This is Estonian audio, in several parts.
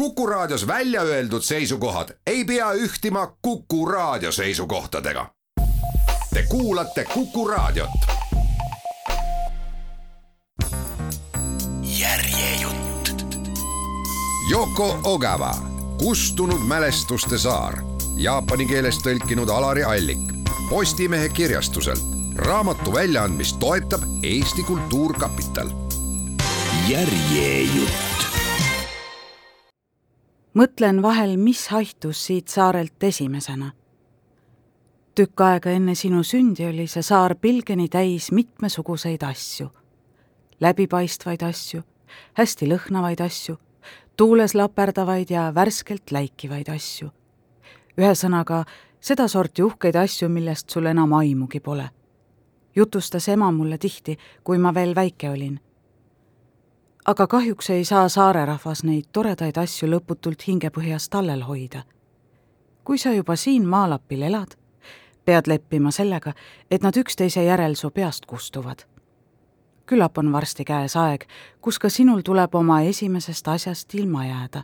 Kuku Raadios välja öeldud seisukohad ei pea ühtima Kuku Raadio seisukohtadega. Te kuulate Kuku Raadiot. järjejutt. Yoko Ogava, kustunud mälestuste saar, jaapani keelest tõlkinud Alari Allik, Postimehe kirjastuselt. raamatu väljaandmist toetab Eesti Kultuurkapital. järjejutt mõtlen vahel, mis haihtus siit saarelt esimesena. tükk aega enne sinu sündi oli see saar pilgeni täis mitmesuguseid asju. läbipaistvaid asju, hästi lõhnavaid asju, tuules laperdavaid ja värskelt läikivaid asju. ühesõnaga, sedasorti uhkeid asju, millest sul enam aimugi pole. jutustas ema mulle tihti, kui ma veel väike olin aga kahjuks ei saa saarerahvas neid toredaid asju lõputult hingepõhjas tallel hoida. kui sa juba siin maalapil elad, pead leppima sellega, et nad üksteise järel su peast kustuvad. küllap on varsti käes aeg, kus ka sinul tuleb oma esimesest asjast ilma jääda.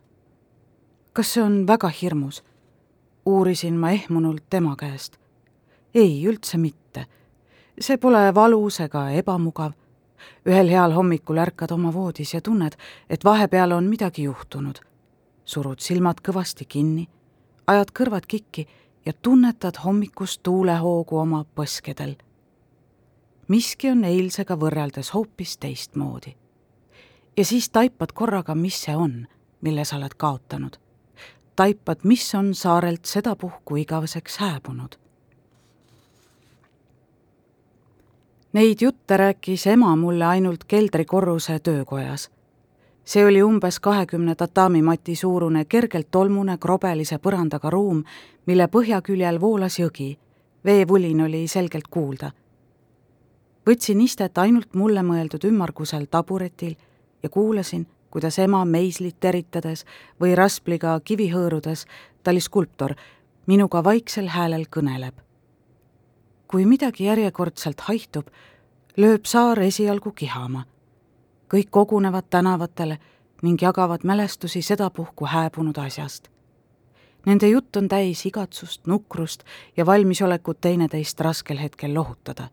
kas see on väga hirmus? uurisin ma ehmunult tema käest. ei, üldse mitte. see pole valus ega ebamugav ühel heal hommikul ärkad oma voodis ja tunned, et vahepeal on midagi juhtunud. surud silmad kõvasti kinni, ajad kõrvad kikki ja tunnetad hommikust tuulehoogu oma põskedel. miski on eilsega võrreldes hoopis teistmoodi. ja siis taipad korraga, mis see on, mille sa oled kaotanud. taipad, mis on saarelt sedapuhku igaveseks hääbunud Neid jutte rääkis ema mulle ainult keldrikorruse töökojas. see oli umbes kahekümne tatamimati suurune kergelt tolmune krobelise põrandaga ruum, mille põhjaküljel voolas jõgi. veevulin oli selgelt kuulda. võtsin istet ainult mulle mõeldud ümmargusel taburetil ja kuulasin, kuidas ema meislit teritades või raspliga kivi hõõrudes, ta oli skulptor, minuga vaiksel häälel kõneleb kui midagi järjekordselt haihtub, lööb saar esialgu kihama. kõik kogunevad tänavatele ning jagavad mälestusi sedapuhku hääbunud asjast. Nende jutt on täis igatsust, nukrust ja valmisolekut teineteist raskel hetkel lohutada.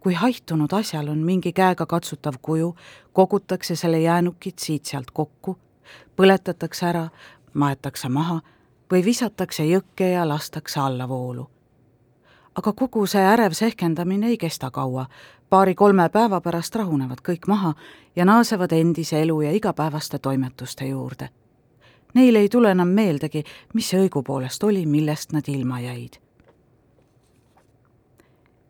kui haihtunud asjal on mingi käegakatsutav kuju, kogutakse selle jäänukid siit-sealt kokku, põletatakse ära, maetakse maha või visatakse jõkke ja lastakse allavoolu aga kogu see ärev sehkendamine ei kesta kaua. paari-kolme päeva pärast rahunevad kõik maha ja naasevad endise elu ja igapäevaste toimetuste juurde. Neil ei tule enam meeldegi, mis see õigupoolest oli, millest nad ilma jäid.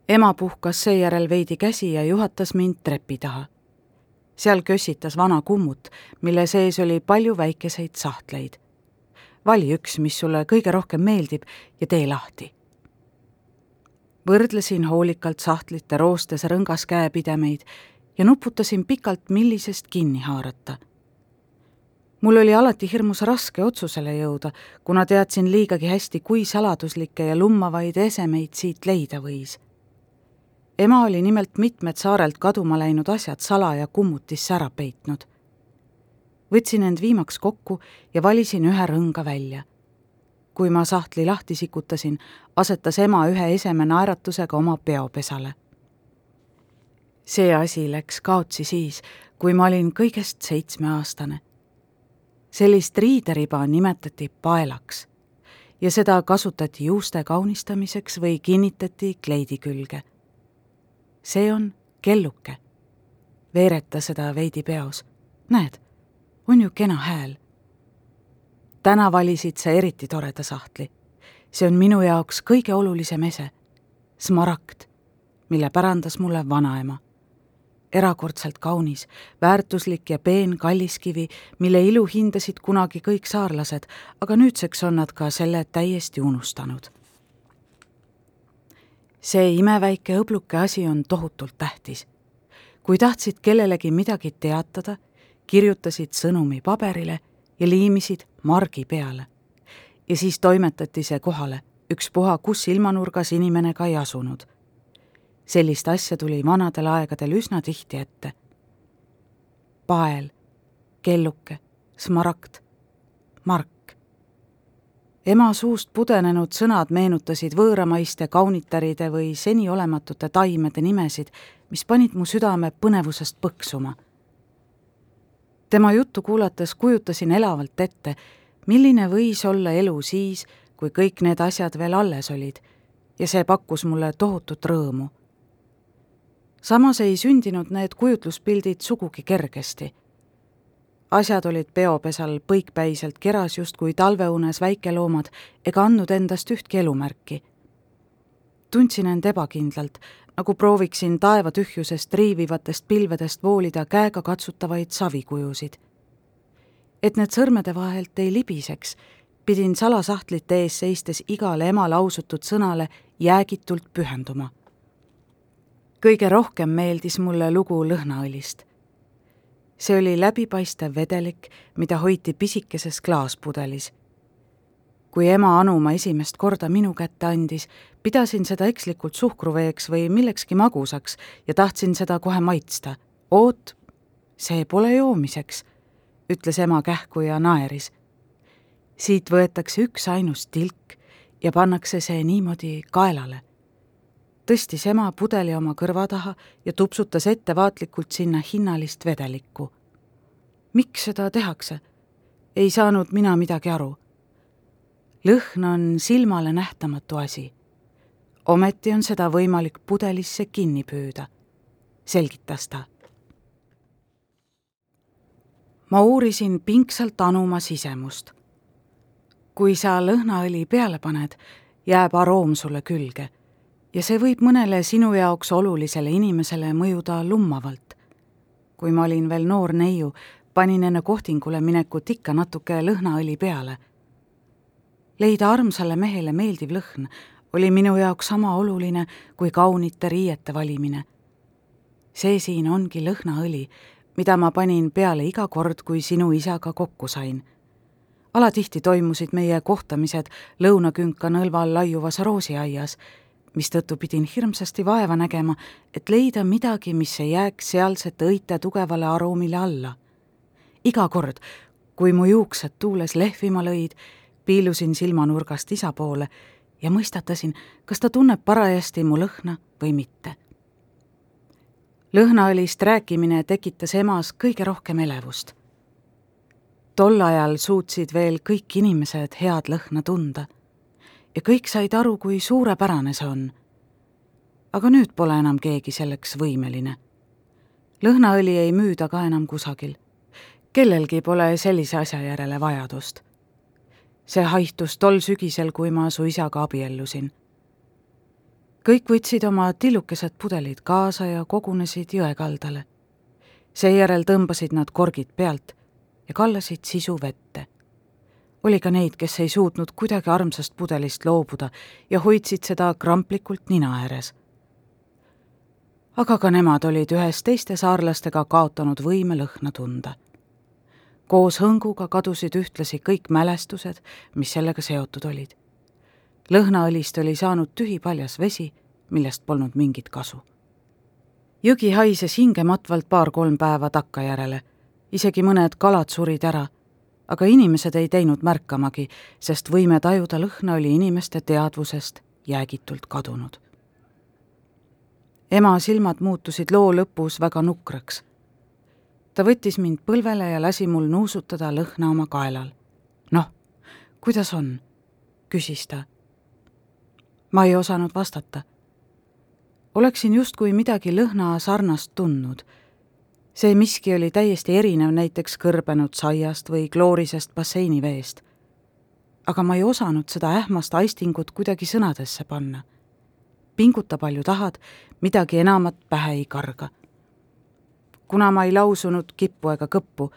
ema puhkas seejärel veidi käsi ja juhatas mind trepi taha. seal kössitas vana kummut, mille sees oli palju väikeseid sahtleid. vali üks, mis sulle kõige rohkem meeldib ja tee lahti võrdlesin hoolikalt sahtlite roostes rõngas käepidemeid ja nuputasin pikalt, millisest kinni haarata. mul oli alati hirmus raske otsusele jõuda, kuna teadsin liigagi hästi, kui saladuslikke ja lummavaid esemeid siit leida võis. ema oli nimelt mitmed saarelt kaduma läinud asjad salaja kummutisse ära peitnud. võtsin end viimaks kokku ja valisin ühe rõnga välja kui ma sahtli lahti sikutasin, asetas ema ühe eseme naeratusega oma peopesale. see asi läks kaotsi siis, kui ma olin kõigest seitsmeaastane. sellist riideriba nimetati paelaks ja seda kasutati juuste kaunistamiseks või kinnitati kleidi külge. see on kelluke. veereta seda veidi peos. näed, on ju kena hääl täna valisid sa eriti toreda sahtli. see on minu jaoks kõige olulisem ese, smaragd, mille pärandas mulle vanaema. erakordselt kaunis, väärtuslik ja peen kalliskivi, mille ilu hindasid kunagi kõik saarlased, aga nüüdseks on nad ka selle täiesti unustanud. see imeväike õbluke asi on tohutult tähtis. kui tahtsid kellelegi midagi teatada, kirjutasid sõnumi paberile ja liimisid margi peale. ja siis toimetati see kohale, ükspuha, kus ilmanurgas inimene ka ei asunud. sellist asja tuli vanadel aegadel üsna tihti ette. pael, kelluke, smaragd, Mark. ema suust pudenenud sõnad meenutasid võõramaiste kaunitaride või seniolematute taimede nimesid, mis panid mu südame põnevusest põksuma. Tema juttu kuulates kujutasin elavalt ette, milline võis olla elu siis, kui kõik need asjad veel alles olid ja see pakkus mulle tohutut rõõmu. samas ei sündinud need kujutluspildid sugugi kergesti asjad olid peopesal põikpäiselt keras justkui talveunes väikeloomad ega andnud endast ühtki elumärki. tundsin end ebakindlalt, nagu prooviksin taeva tühjusest riivivatest pilvedest voolida käegakatsutavaid savikujusid. et need sõrmede vahelt ei libiseks, pidin salasahtlite ees seistes igale ema lausutud sõnale jäägitult pühenduma. kõige rohkem meeldis mulle lugu lõhnaõlist see oli läbipaistev vedelik, mida hoiti pisikeses klaaspudelis. Kui ema anuma esimest korda minu kätte andis, pidasin seda ekslikult suhkruveeks või millekski magusaks ja tahtsin seda kohe maitsta. oot, see pole joomiseks, ütles ema kähku ja naeris. siit võetakse üksainus tilk ja pannakse see niimoodi kaelale tõstis ema pudeli oma kõrva taha ja tupsutas ettevaatlikult sinna hinnalist vedelikku. miks seda tehakse? ei saanud mina midagi aru. Lõhn on silmale nähtamatu asi. ometi on seda võimalik pudelisse kinni püüda, selgitas ta. ma uurisin pingsalt anuma sisemust. kui sa lõhnaõli peale paned, jääb aroom sulle külge ja see võib mõnele sinu jaoks olulisele inimesele mõjuda lummavalt. kui ma olin veel noor neiu, panin enne kohtingule minekut ikka natuke lõhnaõli peale. Leida armsale mehele meeldiv lõhn oli minu jaoks sama oluline kui kaunite riiete valimine. see siin ongi lõhnaõli, mida ma panin peale iga kord, kui sinu isaga kokku sain alatihti toimusid meie kohtamised lõunakünka nõlval laiuvas roosiaias mistõttu pidin hirmsasti vaeva nägema, et leida midagi, mis ei jääks sealsete õite tugevale aroomile alla. iga kord, kui mu juuksed tuules lehvima lõid, piilusin silmanurgast isa poole ja mõistatasin, kas ta tunneb parajasti mu lõhna või mitte. lõhnaõlist rääkimine tekitas emas kõige rohkem elevust. tol ajal suutsid veel kõik inimesed head lõhna tunda ja kõik said aru, kui suurepärane see on. aga nüüd pole enam keegi selleks võimeline. lõhnaõli ei müüda ka enam kusagil. kellelgi pole sellise asja järele vajadust. See haihtus tol sügisel, kui ma su isaga abiellusin. kõik võtsid oma tillukesed pudelid kaasa ja kogunesid jõe kaldale. seejärel tõmbasid nad korgid pealt ja kallasid sisu vette oli ka neid, kes ei suutnud kuidagi armsast pudelist loobuda ja hoidsid seda kramplikult nina ääres. aga ka nemad olid ühes teiste saarlastega kaotanud võime lõhna tunda. Koos hõnguga kadusid ühtlasi kõik mälestused, mis sellega seotud olid. lõhnaõlist oli saanud tühipaljas vesi, millest polnud mingit kasu. jõgi haises hingematvalt paar-kolm päeva takkajärele, isegi mõned kalad surid ära aga inimesed ei teinud märkamagi, sest võime tajuda lõhna oli inimeste teadvusest jäägitult kadunud. ema silmad muutusid loo lõpus väga nukraks. Ta võttis mind põlvele ja lasi mul nuusutada lõhna oma kaelal. noh, kuidas on? küsis ta. ma ei osanud vastata. oleksin justkui midagi lõhna sarnast tundnud see miski oli täiesti erinev näiteks kõrbenud saiast või kloorisest basseiniveest. aga ma ei osanud seda ähmast aistingut kuidagi sõnadesse panna. pinguta palju tahad, midagi enamat pähe ei karga. Kuna ma ei lausunud kippu ega kõppu,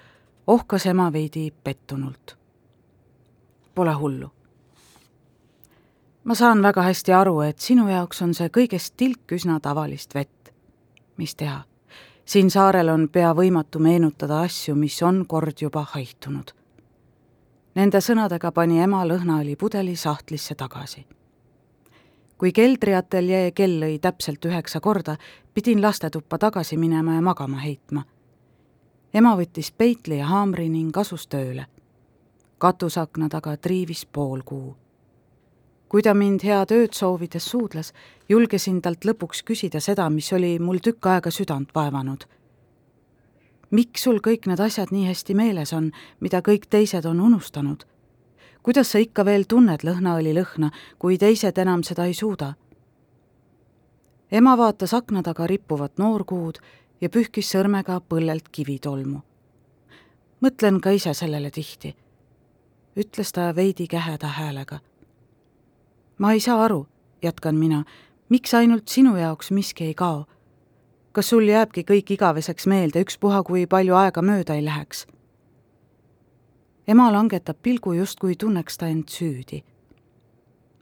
ohkas ema veidi pettunult. Pole hullu. ma saan väga hästi aru, et sinu jaoks on see kõigest tilk üsna tavalist vett. mis teha siin saarel on pea võimatu meenutada asju, mis on kord juba haihtunud. Nende sõnadega pani ema lõhnaõlipudeli sahtlisse tagasi. Kui keldriateljee kell lõi täpselt üheksa korda, pidin lastetuppa tagasi minema ja magama heitma. ema võttis peitli ja haamri ning asus tööle. katusakna taga triivis pool kuu. kui ta mind head ööd soovides suudles, julgesin talt lõpuks küsida seda, mis oli mul tükk aega südant vaevanud. miks sul kõik need asjad nii hästi meeles on, mida kõik teised on unustanud? Kuidas sa ikka veel tunned lõhnaõli lõhna, kui teised enam seda ei suuda? ema vaatas akna taga rippuvat noorkuud ja pühkis sõrmega põllelt kivitolmu. mõtlen ka ise sellele tihti, ütles ta veidi käheda häälega. ma ei saa aru, jätkan mina, miks ainult sinu jaoks miski ei kao? kas sul jääbki kõik igaveseks meelde, ükspuha, kui palju aega mööda ei läheks? Ema langetab pilgu, justkui tunneks ta end süüdi.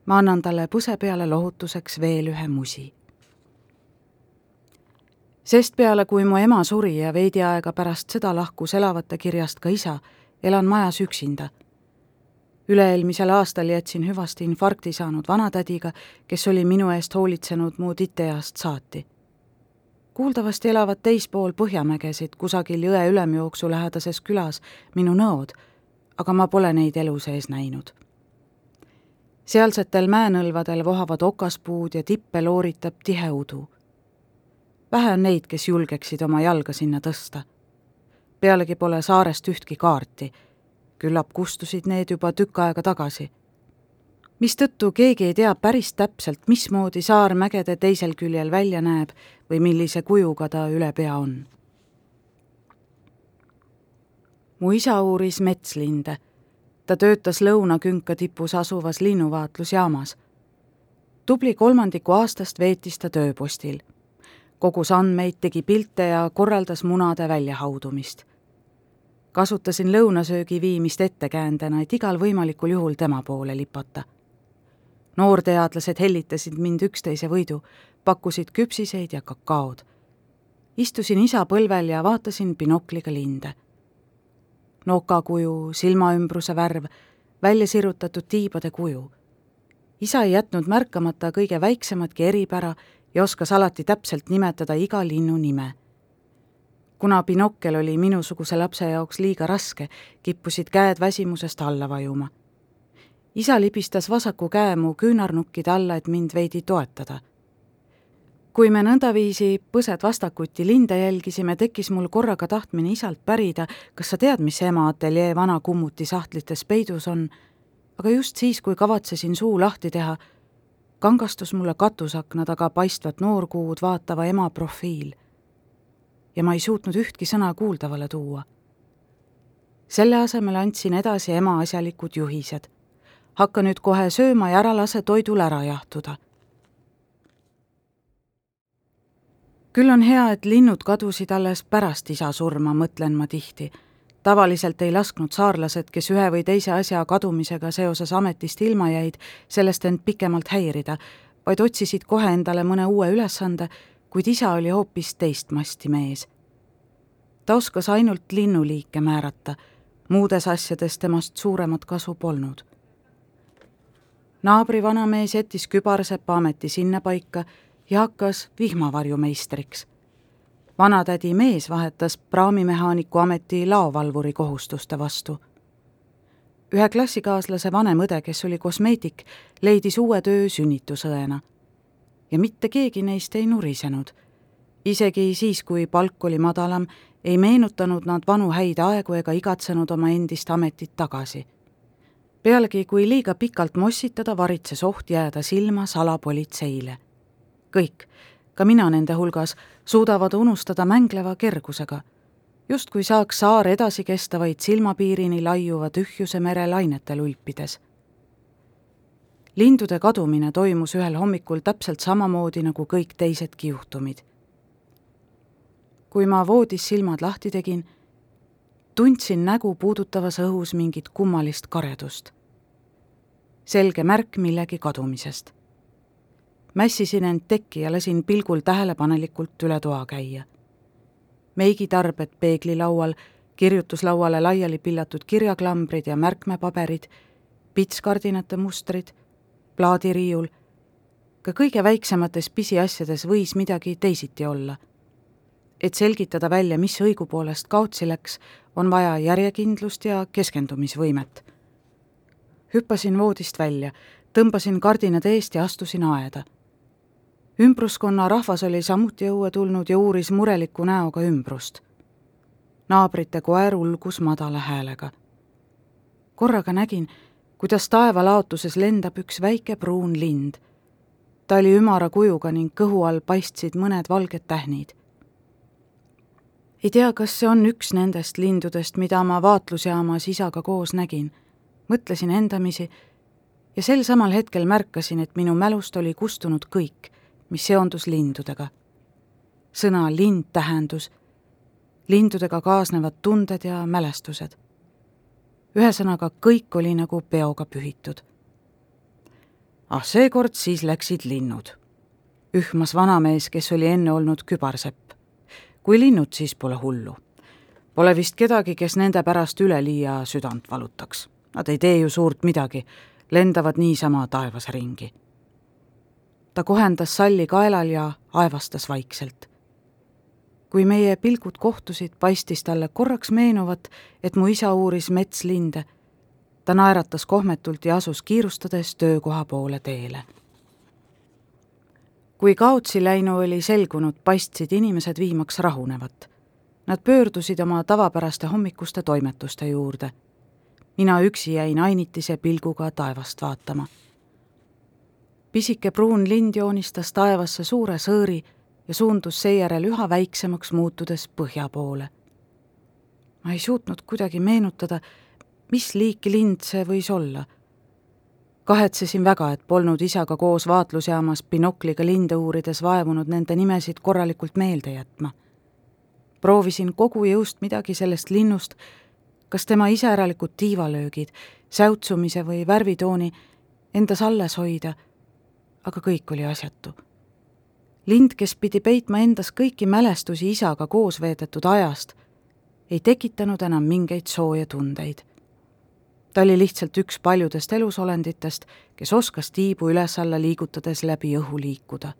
ma annan talle põse peale lohutuseks veel ühe musi sest peale, kui mu ema suri ja veidi aega pärast seda lahkus elavate kirjast ka isa, elan majas üksinda. üle-eelmisel aastal jätsin hüvasti infarkti saanud vanatädiga, kes oli minu eest hoolitsenud mu titeeast saati. kuuldavasti elavad teispool Põhjamägesid kusagil jõe ülemjooksu lähedases külas minu nõod, aga ma pole neid elu sees näinud sealsetel mäenõlvadel vohavad okaspuud ja tippe looritab tihe udu vähe on neid, kes julgeksid oma jalga sinna tõsta. pealegi pole saarest ühtki kaarti. küllap kustusid need juba tükk aega tagasi. mistõttu keegi ei tea päris täpselt, mismoodi saar mägede teisel küljel välja näeb või millise kujuga ta üle pea on. Mu isa uuris metslinde. ta töötas lõunakünka tipus asuvas linnuvaatlusjaamas tubli kolmandiku aastast veetis ta tööpostil kogus andmeid, tegi pilte ja korraldas munade väljahaudumist. kasutasin lõunasöögi viimist ettekäändena, et igal võimalikul juhul tema poole lipata. noorteadlased hellitasid mind üksteise võidu, pakkusid küpsiseid ja kakaod. istusin isa põlvel ja vaatasin binokliga linde. Nokakuju, silmaümbruse värv, välja sirutatud tiibade kuju isa ei jätnud märkamata kõige väiksematki eripära ja oskas alati täpselt nimetada iga linnu nime. kuna binokkel oli minusuguse lapse jaoks liiga raske, kippusid käed väsimusest alla vajuma. isa libistas vasaku käe mu küünarnukkide alla, et mind veidi toetada. Kui me nõndaviisi põsed vastakuti linde jälgisime, tekkis mul korraga tahtmine isalt pärida, kas sa tead, mis ema ateljee vana kummuti sahtlites peidus on, aga just siis, kui kavatsesin suu lahti teha, kangastus mulle katusakna taga paistvat noorkuud vaatava ema profiil. ja ma ei suutnud ühtki sõna kuuldavale tuua. selle asemel andsin edasi ema asjalikud juhised. hakka nüüd kohe sööma ja ära lase toidul ära jahtuda. Küll on hea, et linnud kadusid alles pärast isa surma, mõtlen ma tihti tavaliselt ei lasknud saarlased, kes ühe või teise asja kadumisega seoses ametist ilma jäid, sellest end pikemalt häirida, vaid otsisid kohe endale mõne uue ülesande, kuid isa oli hoopis teist masti mees. ta oskas ainult linnuliike määrata, muudes asjades temast suuremat kasu polnud. naabri vanamees jättis kübarsepa ameti sinnapaika ja hakkas vihmavarjumeistriks vanatädi mees vahetas praamimehaaniku ameti laovalvuri kohustuste vastu. ühe klassikaaslase vanem õde, kes oli kosmeetik, leidis uue töö sünnitusõena. ja mitte keegi neist ei nurisenud. isegi siis, kui palk oli madalam, ei meenutanud nad vanu häid aegu ega igatsenud oma endist ametit tagasi. pealegi, kui liiga pikalt mossitada, varitses oht jääda silma salapolitseile. Kõik ka mina nende hulgas, suudavad unustada mängleva kergusega. justkui saaks saar edasi kesta vaid silmapiirini laiuva tühjuse mere lainetel ulpides. lindude kadumine toimus ühel hommikul täpselt samamoodi nagu kõik teisedki juhtumid. kui ma voodis silmad lahti tegin, tundsin nägu puudutavas õhus mingit kummalist karedust. selge märk millegi kadumisest mässisin end tekki ja lasin pilgul tähelepanelikult üle toa käia. meigitarbed peeglilaual, kirjutuslauale laiali pillatud kirjaklambrid ja märkmepaberid, pitskardinate mustrid, plaadiriiul, ka kõige väiksemates pisiasjades võis midagi teisiti olla. et selgitada välja, mis õigupoolest kaotsi läks, on vaja järjekindlust ja keskendumisvõimet. hüppasin voodist välja, tõmbasin kardinad eest ja astusin aeda. Ümbruskonna rahvas oli samuti õue tulnud ja uuris mureliku näoga ümbrust. naabrite koer ulgus madala häälega. korraga nägin, kuidas taevalaotuses lendab üks väike pruun lind. ta oli ümara kujuga ning kõhu all paistsid mõned valged tähnid ei tea, kas see on üks nendest lindudest, mida ma vaatlusjaamas isaga koos nägin. mõtlesin endamisi ja sel samal hetkel märkasin, et minu mälust oli kustunud kõik, mis seondus lindudega. sõna lind tähendus, lindudega kaasnevad tunded ja mälestused. ühesõnaga, kõik oli nagu peoga pühitud. ah, seekord siis läksid linnud, ühmas vanamees, kes oli enne olnud kübarsepp kui linnud, siis pole hullu. Pole vist kedagi, kes nende pärast üleliia südant valutaks. Nad ei tee ju suurt midagi, lendavad niisama taevas ringi. Ta kohendas salli kaelal ja aevastas vaikselt. kui meie pilgud kohtusid, paistis talle korraks meenuvat, et mu isa uuris metslinde. ta naeratas kohmetult ja asus kiirustades töökoha poole teele kui kaotsi läinu oli selgunud, paistsid inimesed viimaks rahunevat. Nad pöördusid oma tavapäraste hommikuste toimetuste juurde. mina üksi jäin ainitise pilguga taevast vaatama. Pisike pruun lind joonistas taevasse suure sõõri ja suundus seejärel üha väiksemaks muutudes põhja poole. ma ei suutnud kuidagi meenutada, mis liiki lind see võis olla kahetsesin väga, et polnud isaga koos vaatlusjaamas binokliga linde uurides vaevunud nende nimesid korralikult meelde jätma. proovisin kogu jõust midagi sellest linnust, kas tema iseäralikud tiivalöögid, säutsumise või värvitooni endas alles hoida, aga kõik oli asjatu. lind, kes pidi peitma endas kõiki mälestusi isaga koos veedetud ajast, ei tekitanud enam mingeid sooje tundeid ta oli lihtsalt üks paljudest elusolenditest, kes oskas tiibu üles-alla liigutades läbi õhu liikuda.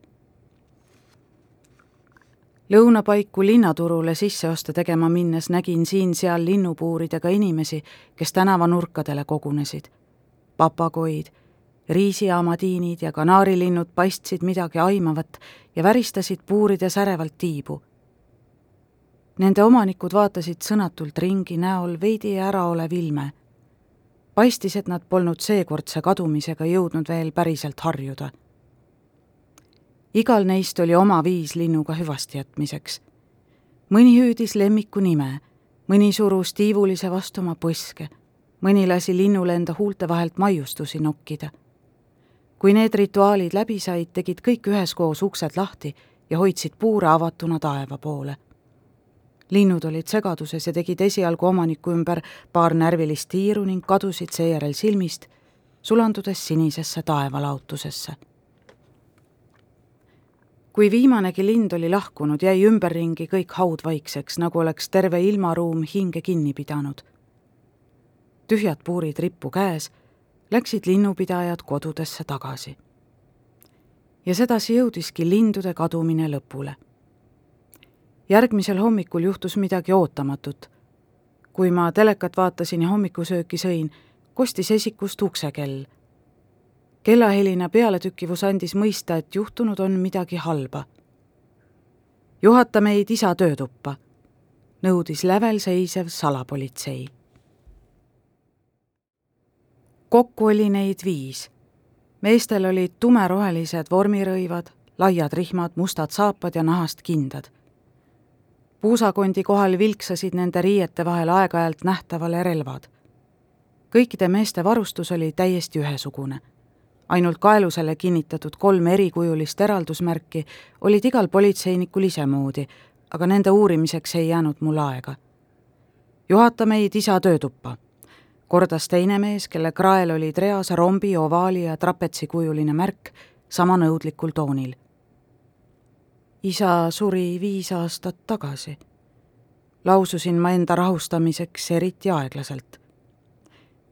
lõunapaiku linnaturule sisseoste tegema minnes nägin siin-seal linnupuuridega inimesi, kes tänavanurkadele kogunesid. papagoid, riisiaamadiinid ja kanaarilinnud paistsid midagi aimavat ja väristasid puurides ärevalt tiibu Nende omanikud vaatasid sõnatult ringi näol veidi äraolev ilme paistis, et nad polnud seekordse kadumisega jõudnud veel päriselt harjuda. igal neist oli oma viis linnuga hüvasti jätmiseks. mõni hüüdis lemmiku nime, mõni surus tiivulise vastu oma põske, mõni lasi linnule enda huulte vahelt maiustusi nokkida. Kui need rituaalid läbi said, tegid kõik üheskoos uksed lahti ja hoidsid puure avatuna taeva poole linnud olid segaduses ja tegid esialgu omaniku ümber paar närvilist tiiru ning kadusid seejärel silmist, sulandudes sinisesse taevalaotusesse. kui viimanegi lind oli lahkunud, jäi ümberringi kõik haudvaikseks, nagu oleks terve ilmaruum hinge kinni pidanud. tühjad puurid rippu käes, läksid linnupidajad kodudesse tagasi. ja sedasi jõudiski lindude kadumine lõpule järgmisel hommikul juhtus midagi ootamatut. kui ma telekat vaatasin ja hommikusööki sõin, kostis esikust uksekell. kellaheline pealetükkivus andis mõista, et juhtunud on midagi halba. juhata meid isa töötuppa, nõudis lävel seisev salapolitsei. Kokku oli neid viis. meestel olid tumerohelised vormirõivad, laiad rihmad, mustad saapad ja nahast kindad puusakondi kohal vilksasid nende riiete vahel aeg-ajalt nähtavale relvad. kõikide meeste varustus oli täiesti ühesugune. ainult kaelusele kinnitatud kolm erikujulist eraldusmärki olid igal politseinikul isemoodi, aga nende uurimiseks ei jäänud mul aega. juhata meid isa töötuppa, kordas teine mees, kelle krael olid reas rombi, ovaali ja trapetsikujuline märk sama nõudlikul toonil isa suri viis aastat tagasi. laususin ma enda rahustamiseks eriti aeglaselt.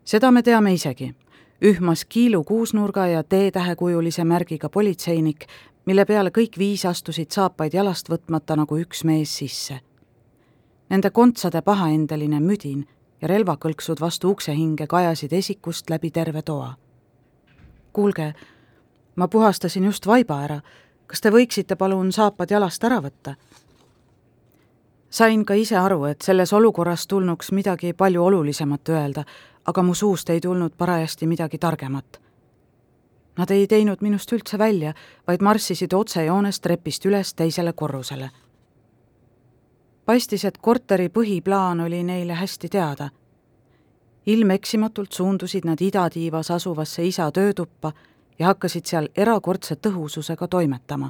seda me teame isegi. ühmas kiilu kuusnurga ja T-tähekujulise märgiga politseinik, mille peale kõik viis astusid saapaid jalast võtmata nagu üks mees sisse. Nende kontsade pahaendeline müdin ja relvakõlksud vastu uksehinge kajasid esikust läbi terve toa. kuulge, ma puhastasin just vaiba ära, kas te võiksite palun saapad jalast ära võtta? sain ka ise aru, et selles olukorras tulnuks midagi palju olulisemat öelda, aga mu suust ei tulnud parajasti midagi targemat. Nad ei teinud minust üldse välja, vaid marssisid otsejoones trepist üles teisele korrusele. Paistis, et korteri põhiplaan oli neile hästi teada. ilmeksimatult suundusid nad idatiivas asuvasse isa töötuppa ja hakkasid seal erakordse tõhususega toimetama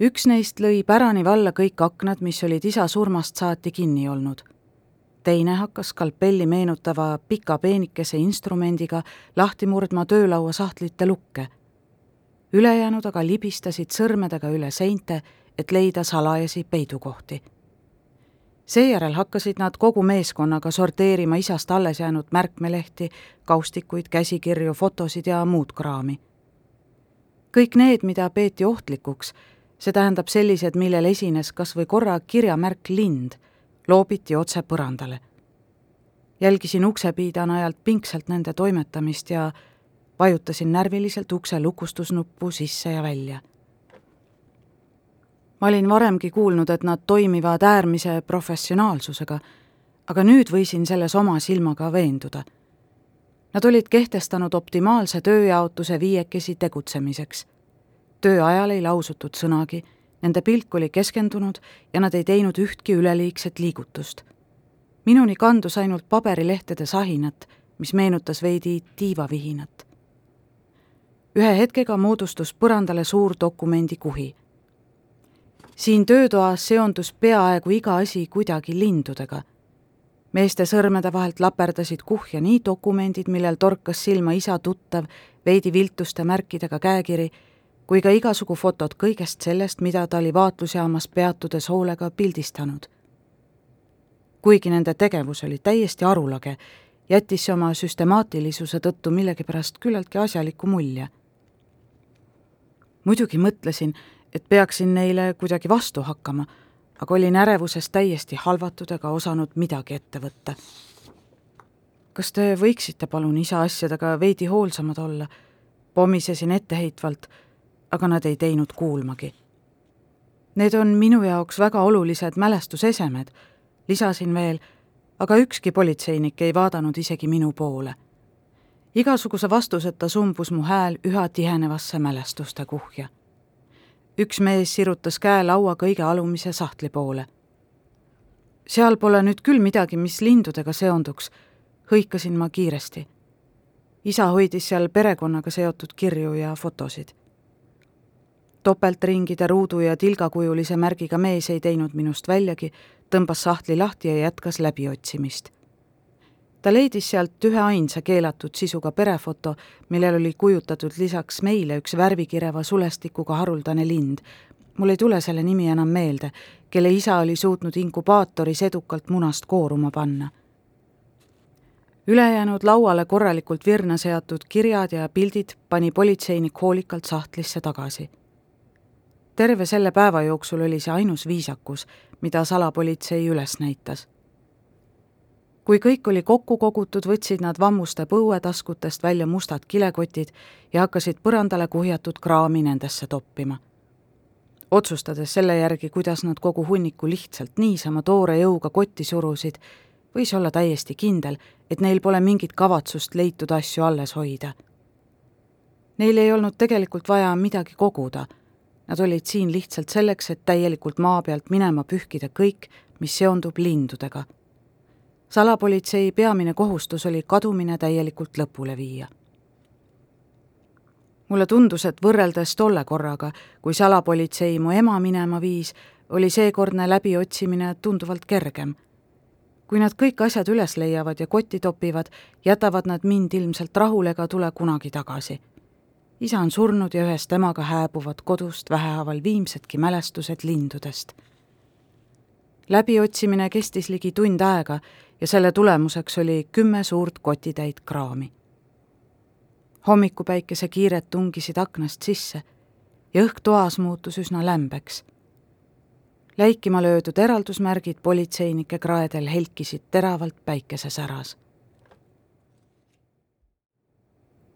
üks neist lõi pärani valla kõik aknad, mis olid isa surmast saati kinni olnud. teine hakkas skalpelli meenutava pika peenikese instrumendiga lahti murdma töölaua sahtlite lukke. ülejäänud aga libistasid sõrmedega üle seinte, et leida salajasi peidukohti. Seejärel hakkasid nad kogu meeskonnaga sorteerima isast alles jäänud märkmelehti, kaustikuid, käsikirju, fotosid ja muud kraami kõik need, mida peeti ohtlikuks, see tähendab sellised, millel esines kas või korra kirjamärk lind, loobiti otse põrandale. jälgisin uksepiida najalt pingsalt nende toimetamist ja vajutasin närviliselt ukse lukustusnuppu sisse ja välja. Ma olin varemgi kuulnud, et nad toimivad äärmise professionaalsusega, aga nüüd võisin selles oma silmaga veenduda. Nad olid kehtestanud optimaalse tööjaotuse viiekesi tegutsemiseks töö ajal ei lausutud sõnagi, nende pilk oli keskendunud ja nad ei teinud ühtki üleliigset liigutust. minuni kandus ainult paberilehtede sahinat, mis meenutas veidi tiivavihinat. ühe hetkega moodustus põrandale suur dokumendikuhi. Siin töötoas seondus peaaegu iga asi kuidagi lindudega meeste sõrmede vahelt laperdasid kuhja nii dokumendid, millel torkas silma isa tuttav, veidi viltuste märkidega käekiri kui ka igasugu fotod kõigest sellest, mida ta oli vaatlusjaamas peatudes hoolega pildistanud. kuigi nende tegevus oli täiesti arulage, jättis see oma süstemaatilisuse tõttu millegipärast küllaltki asjaliku mulje. muidugi mõtlesin, et peaksin neile kuidagi vastu hakkama, aga olin ärevuses täiesti halvatud ega osanud midagi ette võtta. kas te võiksite palun isa asjadega veidi hoolsamad olla? pommisesin etteheitvalt aga nad ei teinud kuulmagi. Need on minu jaoks väga olulised mälestusesemed, lisasin veel, aga ükski politseinik ei vaadanud isegi minu poole. igasuguse vastuseta sumbus mu hääl üha tihenevasse mälestuste kuhja. Üks mees sirutas käe laua kõige alumise sahtli poole. seal pole nüüd küll midagi, mis lindudega seonduks, hõikasin ma kiiresti. isa hoidis seal perekonnaga seotud kirju ja fotosid topeltringide ruudu ja tilgakujulise märgiga mees ei teinud minust väljagi, tõmbas sahtli lahti ja jätkas läbiotsimist. Ta leidis sealt üheainsa keelatud sisuga perefoto, millel oli kujutatud lisaks meile üks värvikireva sulestikuga haruldane lind. mul ei tule selle nimi enam meelde, kelle isa oli suutnud inkubaatoris edukalt munast kooruma panna ülejäänud lauale korralikult virna seatud kirjad ja pildid pani politseinik hoolikalt sahtlisse tagasi terve selle päeva jooksul oli see ainus viisakus, mida salapolitsei üles näitas. Kui kõik oli kokku kogutud, võtsid nad vammuste põuetaskutest välja mustad kilekotid ja hakkasid põrandale kuhjatud kraami nendesse toppima. otsustades selle järgi, kuidas nad kogu hunniku lihtsalt niisama toore jõuga kotti surusid, võis olla täiesti kindel, et neil pole mingit kavatsust leitud asju alles hoida. Neil ei olnud tegelikult vaja midagi koguda Nad olid siin lihtsalt selleks, et täielikult maa pealt minema pühkida kõik, mis seondub lindudega. Salapolitsei peamine kohustus oli kadumine täielikult lõpule viia. mulle tundus, et võrreldes tolle korraga, kui salapolitsei mu ema minema viis, oli seekordne läbiotsimine tunduvalt kergem. kui nad kõik asjad üles leiavad ja kotti topivad, jätavad nad mind ilmselt rahule ega tule kunagi tagasi isa on surnud ja ühes temaga hääbuvad kodust vähehaaval viimsedki mälestused lindudest. läbiotsimine kestis ligi tund aega ja selle tulemuseks oli kümme suurt kotitäit kraami. hommikupäikese kiired tungisid aknast sisse ja õhk toas muutus üsna lämbeks. läikima löödud eraldusmärgid politseinike kraedel helkisid teravalt päikesesäras.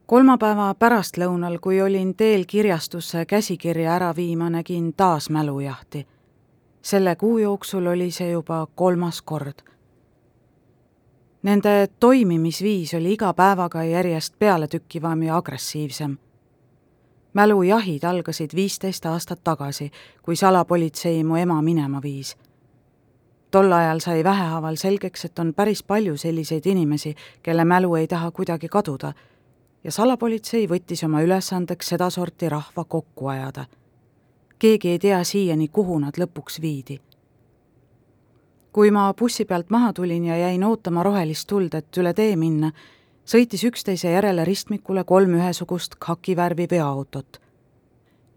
kolmapäeva pärastlõunal, kui olin teel kirjastusse käsikirja ära viima, nägin taas mälujahti. selle kuu jooksul oli see juba kolmas kord. Nende toimimisviis oli iga päevaga järjest pealetükkivam ja agressiivsem mälujahid algasid viisteist aastat tagasi, kui salapolitsei mu ema minema viis. tol ajal sai vähehaaval selgeks, et on päris palju selliseid inimesi, kelle mälu ei taha kuidagi kaduda ja salapolitsei võttis oma ülesandeks sedasorti rahva kokku ajada. keegi ei tea siiani, kuhu nad lõpuks viidi. Kui ma bussi pealt maha tulin ja jäin ootama rohelist tuld, et üle tee minna, sõitis üksteise järele ristmikule kolm ühesugust khakivärvi veoautot.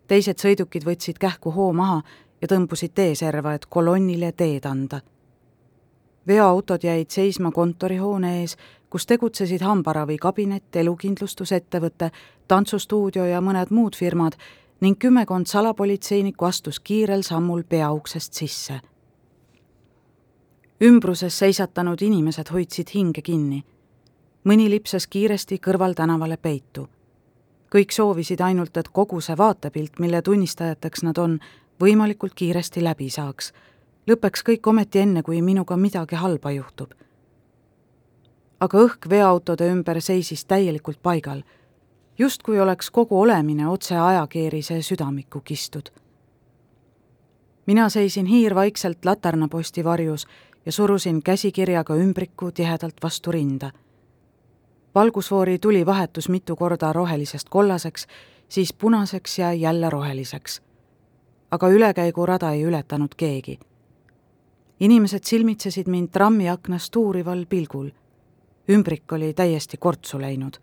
teised sõidukid võtsid kähku hoo maha ja tõmbusid teeserva, et kolonnile teed anda. veoautod jäid seisma kontorihoone ees, kus tegutsesid hambaravikabinet, elukindlustusettevõte, tantsustuudio ja mõned muud firmad ning kümmekond salapolitseinikku astus kiirel sammul peauksest sisse. Ümbruses seisatanud inimesed hoidsid hinge kinni mõni lipsas kiiresti kõrvaltänavale peitu. kõik soovisid ainult, et kogu see vaatepilt, mille tunnistajateks nad on, võimalikult kiiresti läbi saaks. lõpeks kõik ometi enne, kui minuga midagi halba juhtub. aga õhk veoautode ümber seisis täielikult paigal, justkui oleks kogu olemine otse ajakeerise südamikku kistud. mina seisin hiirvaikselt laternaposti varjus ja surusin käsikirjaga ümbriku tihedalt vastu rinda valgusfoori tuli vahetus mitu korda rohelisest kollaseks, siis punaseks ja jälle roheliseks. aga ülekäigurada ei ületanud keegi. inimesed silmitsesid mind trammiaknast uurival pilgul. ümbrik oli täiesti kortsu läinud.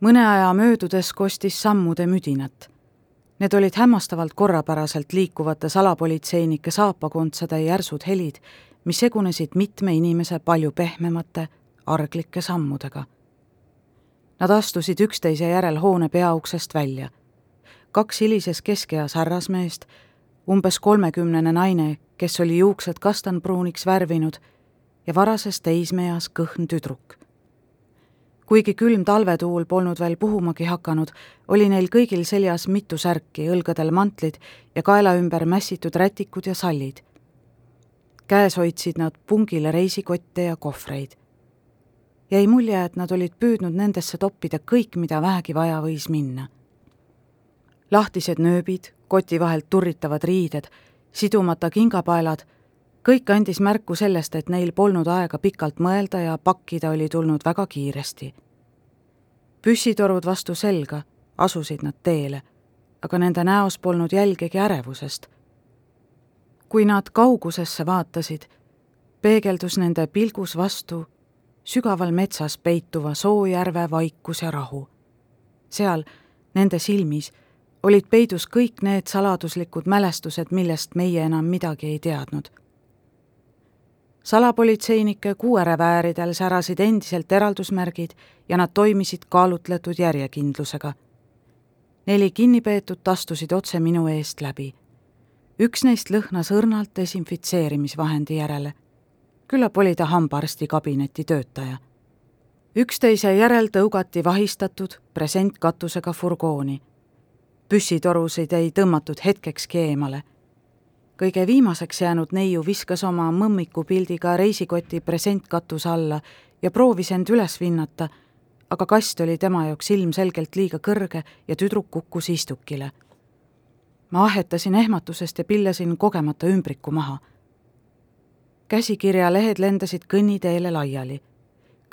mõne aja möödudes kostis sammude müdinat. Need olid hämmastavalt korrapäraselt liikuvate salapolitseinike saapakontsade järsud helid, mis segunesid mitme inimese palju pehmemate arglike sammudega. Nad astusid üksteise järel hoone peauksest välja. kaks hilises keskeas härrasmeest, umbes kolmekümnene naine, kes oli juuksed kastanpruuniks värvinud ja varases teismeeas kõhn tüdruk. Kuigi külm talvetuul polnud veel puhumagi hakanud, oli neil kõigil seljas mitu särki, õlgadel mantlid ja kaela ümber mässitud rätikud ja sallid. käes hoidsid nad pungile reisikotte ja kohvreid jäi mulje, et nad olid püüdnud nendesse toppida kõik, mida vähegi vaja võis minna. lahtised nööbid, koti vahelt turritavad riided, sidumata kingapaelad, kõik andis märku sellest, et neil polnud aega pikalt mõelda ja pakkida oli tulnud väga kiiresti. püssitorud vastu selga, asusid nad teele, aga nende näos polnud jälgegi ärevusest. kui nad kaugusesse vaatasid, peegeldus nende pilgus vastu sügaval metsas peituva Soojärve vaikus ja rahu. seal, nende silmis, olid peidus kõik need saladuslikud mälestused, millest meie enam midagi ei teadnud. Salapolitseinike kuuerevääridel särasid endiselt eraldusmärgid ja nad toimisid kaalutletud järjekindlusega. neli kinnipeetut astusid otse minu eest läbi. üks neist lõhnas õrnalt desinfitseerimisvahendi järele küllap oli ta hambaarsti kabineti töötaja. üksteise järel tõugati vahistatud presentkatusega furgooni. püssitorusid ei tõmmatud hetkekski eemale. Kõige viimaseks jäänud neiu viskas oma mõmmikupildiga reisikoti presentkatuse alla ja proovis end üles vinnata, aga kast oli tema jaoks ilmselgelt liiga kõrge ja tüdruk kukkus istukile. ma ahetasin ehmatusest ja pillasin kogemata ümbriku maha käsikirja lehed lendasid kõnniteele laiali.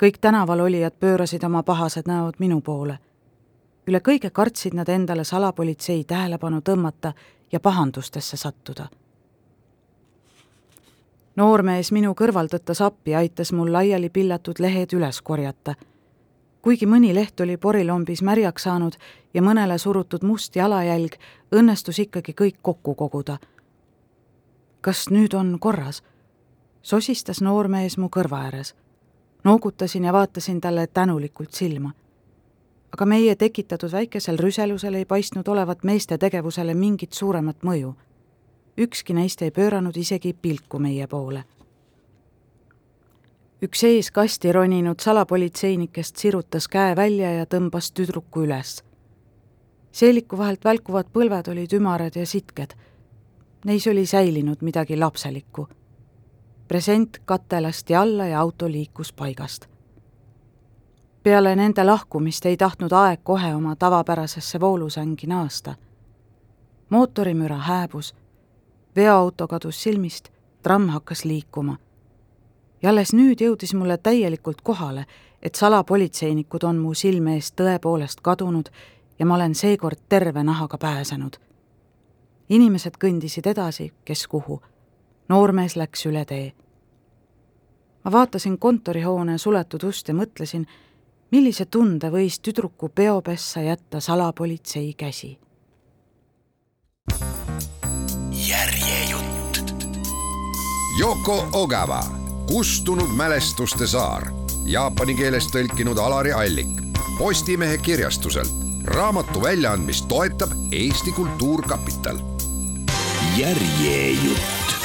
kõik tänaval olijad pöörasid oma pahased näod minu poole. üle kõige kartsid nad endale salapolitsei tähelepanu tõmmata ja pahandustesse sattuda. Noormees minu kõrval tõttas appi, aitas mul laiali pillatud lehed üles korjata. kuigi mõni leht oli porilombis märjaks saanud ja mõnele surutud must jalajälg, õnnestus ikkagi kõik kokku koguda. kas nüüd on korras? sosistas noormees mu kõrva ääres. noogutasin ja vaatasin talle tänulikult silma. aga meie tekitatud väikesel rüselusel ei paistnud olevat meeste tegevusele mingit suuremat mõju. Ükski neist ei pööranud isegi pilku meie poole. üks ees kasti roninud salapolitseinikest sirutas käe välja ja tõmbas tüdruku üles. seeliku vahelt välkuvad põlved olid ümarad ja sitked. Neis oli säilinud midagi lapselikku. present kate lasti alla ja auto liikus paigast peale nende lahkumist ei tahtnud aeg kohe oma tavapärasesse voolusängi naasta. mootorimüra hääbus, veoauto kadus silmist, tramm hakkas liikuma. ja alles nüüd jõudis mulle täielikult kohale, et salapolitseinikud on mu silme eest tõepoolest kadunud ja ma olen seekord terve nahaga pääsenud. inimesed kõndisid edasi, kes kuhu. noormees läks üle tee. ma vaatasin kontorihoone suletud ust ja mõtlesin, millise tunde võis tüdruku peopessa jätta salapolitsei käsi? Järjejutt. Yoko Ogawa, kustunud mälestuste saar, jaapani keelest tõlkinud Alari Allik, Postimehe kirjastuselt. raamatu väljaandmist toetab Eesti Kultuurkapital. järjejutt